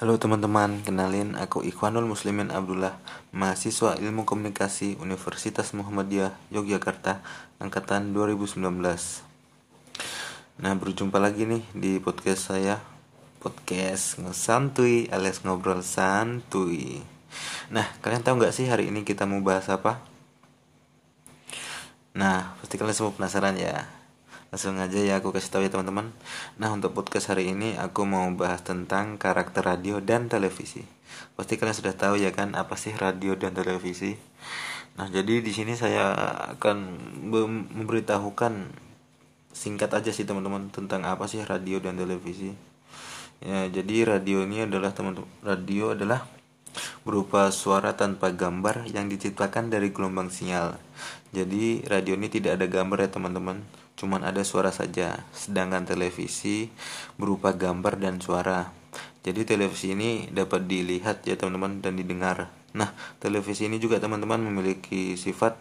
Halo teman-teman, kenalin aku Ikhwanul Muslimin Abdullah, mahasiswa Ilmu Komunikasi Universitas Muhammadiyah Yogyakarta angkatan 2019. Nah, berjumpa lagi nih di podcast saya, podcast ngesantuy alias ngobrol santuy. Nah, kalian tahu nggak sih hari ini kita mau bahas apa? Nah, pasti kalian semua penasaran ya langsung aja ya aku kasih tahu ya teman-teman. Nah untuk podcast hari ini aku mau bahas tentang karakter radio dan televisi. Pasti kalian sudah tahu ya kan apa sih radio dan televisi? Nah jadi di sini saya akan memberitahukan singkat aja sih teman-teman tentang apa sih radio dan televisi. Ya jadi radio ini adalah teman-teman radio adalah berupa suara tanpa gambar yang diciptakan dari gelombang sinyal. Jadi radio ini tidak ada gambar ya teman-teman cuman ada suara saja, sedangkan televisi berupa gambar dan suara. Jadi televisi ini dapat dilihat ya teman-teman dan didengar. Nah, televisi ini juga teman-teman memiliki sifat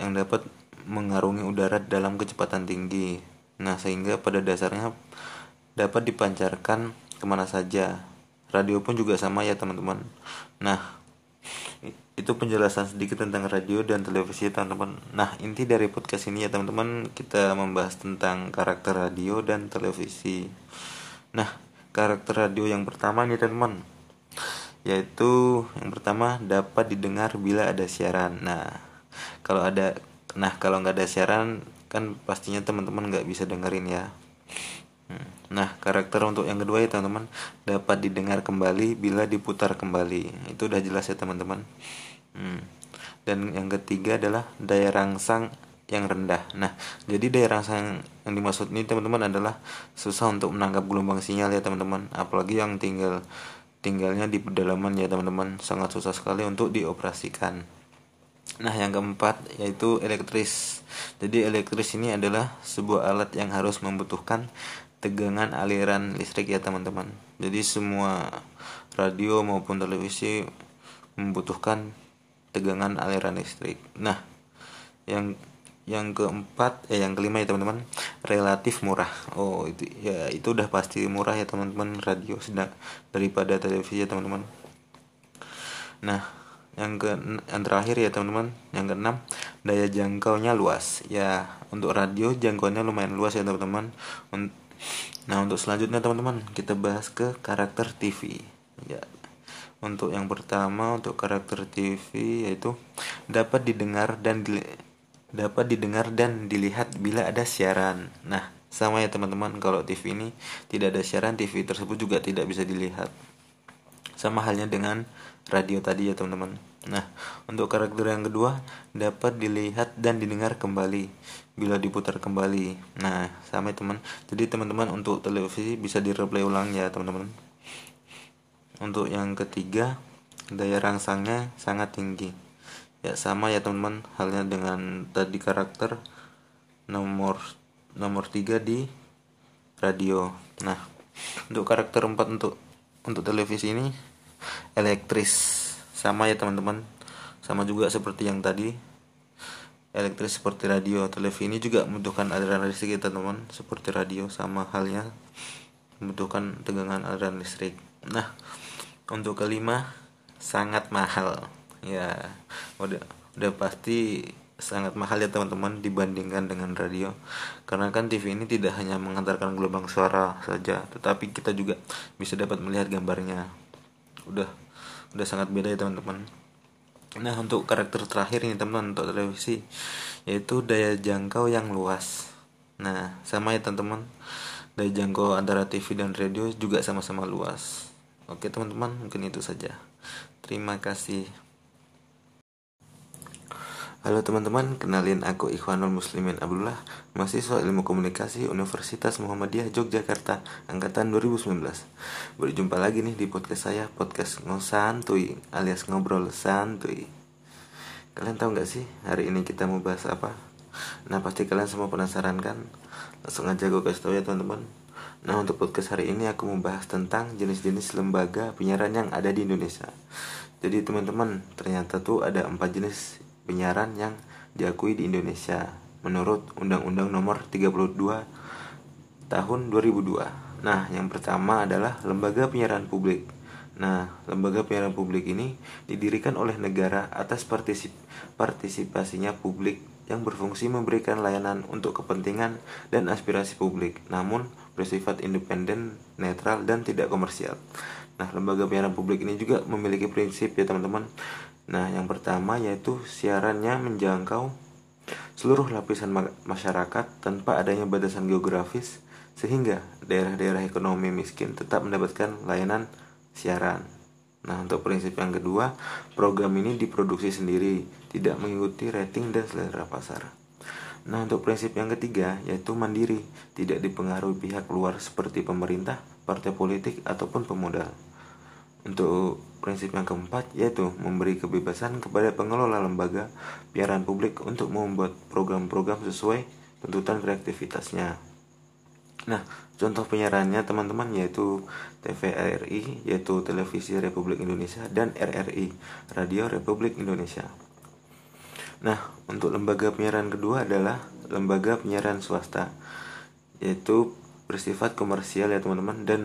yang dapat mengarungi udara dalam kecepatan tinggi. Nah, sehingga pada dasarnya dapat dipancarkan ke mana saja. Radio pun juga sama ya teman-teman. Nah, itu penjelasan sedikit tentang radio dan televisi teman-teman. Nah inti dari podcast ini ya teman-teman kita membahas tentang karakter radio dan televisi. Nah karakter radio yang pertama nih teman-teman yaitu yang pertama dapat didengar bila ada siaran. Nah kalau ada nah kalau nggak ada siaran kan pastinya teman-teman nggak bisa dengerin ya. Nah, karakter untuk yang kedua ya teman-teman dapat didengar kembali bila diputar kembali. Itu udah jelas ya teman-teman. Hmm. Dan yang ketiga adalah daya rangsang yang rendah. Nah, jadi daya rangsang yang dimaksud ini teman-teman adalah susah untuk menangkap gelombang sinyal ya teman-teman. Apalagi yang tinggal tinggalnya di pedalaman ya teman-teman, sangat susah sekali untuk dioperasikan. Nah, yang keempat yaitu elektris. Jadi elektris ini adalah sebuah alat yang harus membutuhkan tegangan aliran listrik ya teman-teman. Jadi semua radio maupun televisi membutuhkan tegangan aliran listrik. Nah, yang yang keempat eh yang kelima ya teman-teman relatif murah oh itu ya itu udah pasti murah ya teman-teman radio sedang daripada televisi ya teman-teman nah yang ke yang terakhir ya teman-teman yang keenam daya jangkaunya luas ya untuk radio jangkauannya lumayan luas ya teman-teman nah untuk selanjutnya teman-teman kita bahas ke karakter TV ya untuk yang pertama untuk karakter TV yaitu dapat didengar dan di, dapat didengar dan dilihat bila ada siaran. Nah, sama ya teman-teman kalau TV ini tidak ada siaran TV tersebut juga tidak bisa dilihat. Sama halnya dengan radio tadi ya teman-teman. Nah, untuk karakter yang kedua dapat dilihat dan didengar kembali bila diputar kembali. Nah, sama ya teman. Jadi teman-teman untuk televisi bisa direplay ulang ya teman-teman. Untuk yang ketiga, daya rangsangnya sangat tinggi. Ya sama ya teman-teman, halnya dengan tadi karakter nomor nomor 3 di radio. Nah, untuk karakter 4 untuk untuk televisi ini elektris. Sama ya teman-teman. Sama juga seperti yang tadi. Elektris seperti radio, televisi ini juga membutuhkan aliran listrik ya teman-teman, seperti radio sama halnya membutuhkan tegangan aliran listrik. Nah, untuk kelima sangat mahal ya udah udah pasti sangat mahal ya teman-teman dibandingkan dengan radio karena kan TV ini tidak hanya mengantarkan gelombang suara saja tetapi kita juga bisa dapat melihat gambarnya udah udah sangat beda ya teman-teman nah untuk karakter terakhir ini teman untuk televisi yaitu daya jangkau yang luas nah sama ya teman-teman daya jangkau antara TV dan radio juga sama-sama luas Oke teman-teman, mungkin itu saja. Terima kasih. Halo teman-teman, kenalin aku Ikhwanul Muslimin Abdullah, mahasiswa Ilmu Komunikasi Universitas Muhammadiyah Yogyakarta, angkatan 2019. Berjumpa lagi nih di podcast saya, podcast ngosantuy alias ngobrol santuy. Kalian tahu nggak sih hari ini kita mau bahas apa? Nah pasti kalian semua penasaran kan? Langsung aja gue kasih tau ya teman-teman. Nah untuk podcast hari ini aku membahas tentang jenis-jenis lembaga penyiaran yang ada di Indonesia Jadi teman-teman ternyata tuh ada empat jenis penyiaran yang diakui di Indonesia Menurut Undang-Undang Nomor 32 Tahun 2002 Nah yang pertama adalah lembaga penyiaran publik Nah, lembaga penyiaran publik ini didirikan oleh negara atas partisip partisipasinya publik yang berfungsi memberikan layanan untuk kepentingan dan aspirasi publik, namun bersifat independen, netral, dan tidak komersial. Nah, lembaga penyiaran publik ini juga memiliki prinsip ya teman-teman. Nah, yang pertama yaitu siarannya menjangkau seluruh lapisan masyarakat tanpa adanya batasan geografis sehingga daerah-daerah ekonomi miskin tetap mendapatkan layanan siaran. Nah, untuk prinsip yang kedua, program ini diproduksi sendiri, tidak mengikuti rating dan selera pasar. Nah, untuk prinsip yang ketiga, yaitu mandiri, tidak dipengaruhi pihak luar seperti pemerintah, partai politik, ataupun pemodal. Untuk prinsip yang keempat, yaitu memberi kebebasan kepada pengelola lembaga piaran publik untuk membuat program-program sesuai tuntutan kreativitasnya. Nah, contoh penyiarannya teman-teman yaitu TVRI yaitu Televisi Republik Indonesia dan RRI Radio Republik Indonesia. Nah, untuk lembaga penyiaran kedua adalah lembaga penyiaran swasta yaitu bersifat komersial ya teman-teman dan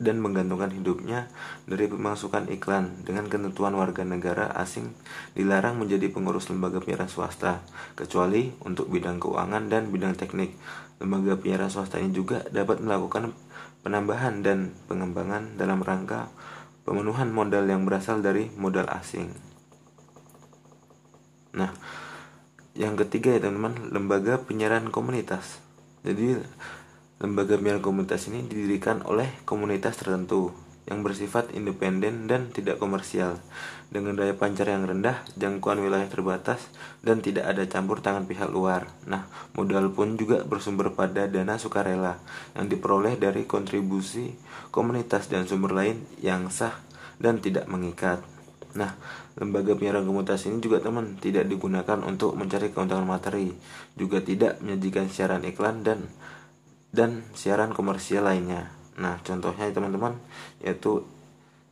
dan menggantungkan hidupnya dari pemasukan iklan dengan ketentuan warga negara asing dilarang menjadi pengurus lembaga penyiaran swasta kecuali untuk bidang keuangan dan bidang teknik. Lembaga penyiaran swasta ini juga dapat melakukan penambahan dan pengembangan dalam rangka pemenuhan modal yang berasal dari modal asing. Nah, yang ketiga ya teman-teman, lembaga penyiaran komunitas. Jadi Lembaga biar komunitas ini didirikan oleh komunitas tertentu yang bersifat independen dan tidak komersial dengan daya pancar yang rendah, jangkauan wilayah terbatas, dan tidak ada campur tangan pihak luar. Nah, modal pun juga bersumber pada dana sukarela yang diperoleh dari kontribusi komunitas dan sumber lain yang sah dan tidak mengikat. Nah, lembaga penyiaran komunitas ini juga teman tidak digunakan untuk mencari keuntungan materi, juga tidak menyajikan siaran iklan dan dan siaran komersial lainnya. Nah, contohnya teman-teman yaitu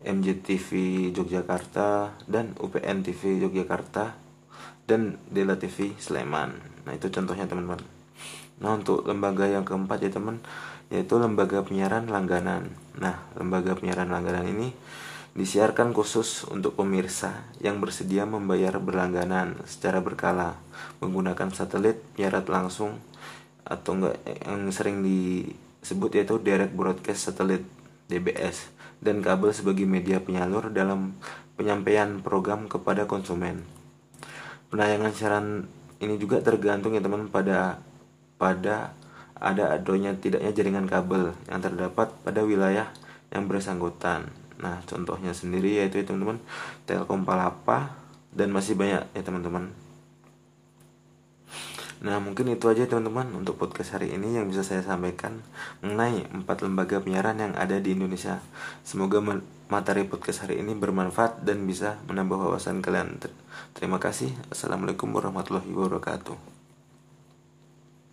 MJTV Yogyakarta dan UPN TV Yogyakarta dan Dela TV Sleman. Nah, itu contohnya teman-teman. Nah, untuk lembaga yang keempat ya teman, yaitu lembaga penyiaran langganan. Nah, lembaga penyiaran langganan ini disiarkan khusus untuk pemirsa yang bersedia membayar berlangganan secara berkala menggunakan satelit penyiaran langsung atau enggak yang sering disebut yaitu direct broadcast satellite DBS dan kabel sebagai media penyalur dalam penyampaian program kepada konsumen. Penayangan siaran ini juga tergantung ya teman pada pada ada adanya tidaknya jaringan kabel yang terdapat pada wilayah yang bersangkutan. Nah, contohnya sendiri yaitu teman-teman Telkom Palapa dan masih banyak ya teman-teman. Nah mungkin itu aja teman-teman untuk podcast hari ini yang bisa saya sampaikan mengenai empat lembaga penyiaran yang ada di Indonesia. Semoga materi podcast hari ini bermanfaat dan bisa menambah wawasan kalian. Terima kasih. Assalamualaikum warahmatullahi wabarakatuh.